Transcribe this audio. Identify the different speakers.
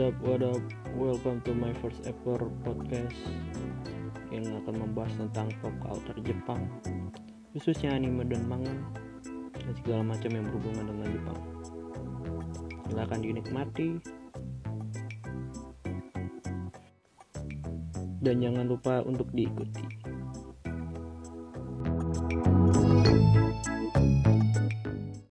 Speaker 1: up, what up? Welcome to my first ever podcast yang akan membahas tentang pop culture Jepang, khususnya anime dan manga dan segala macam yang berhubungan dengan Jepang. Silahkan dinikmati dan jangan lupa untuk diikuti.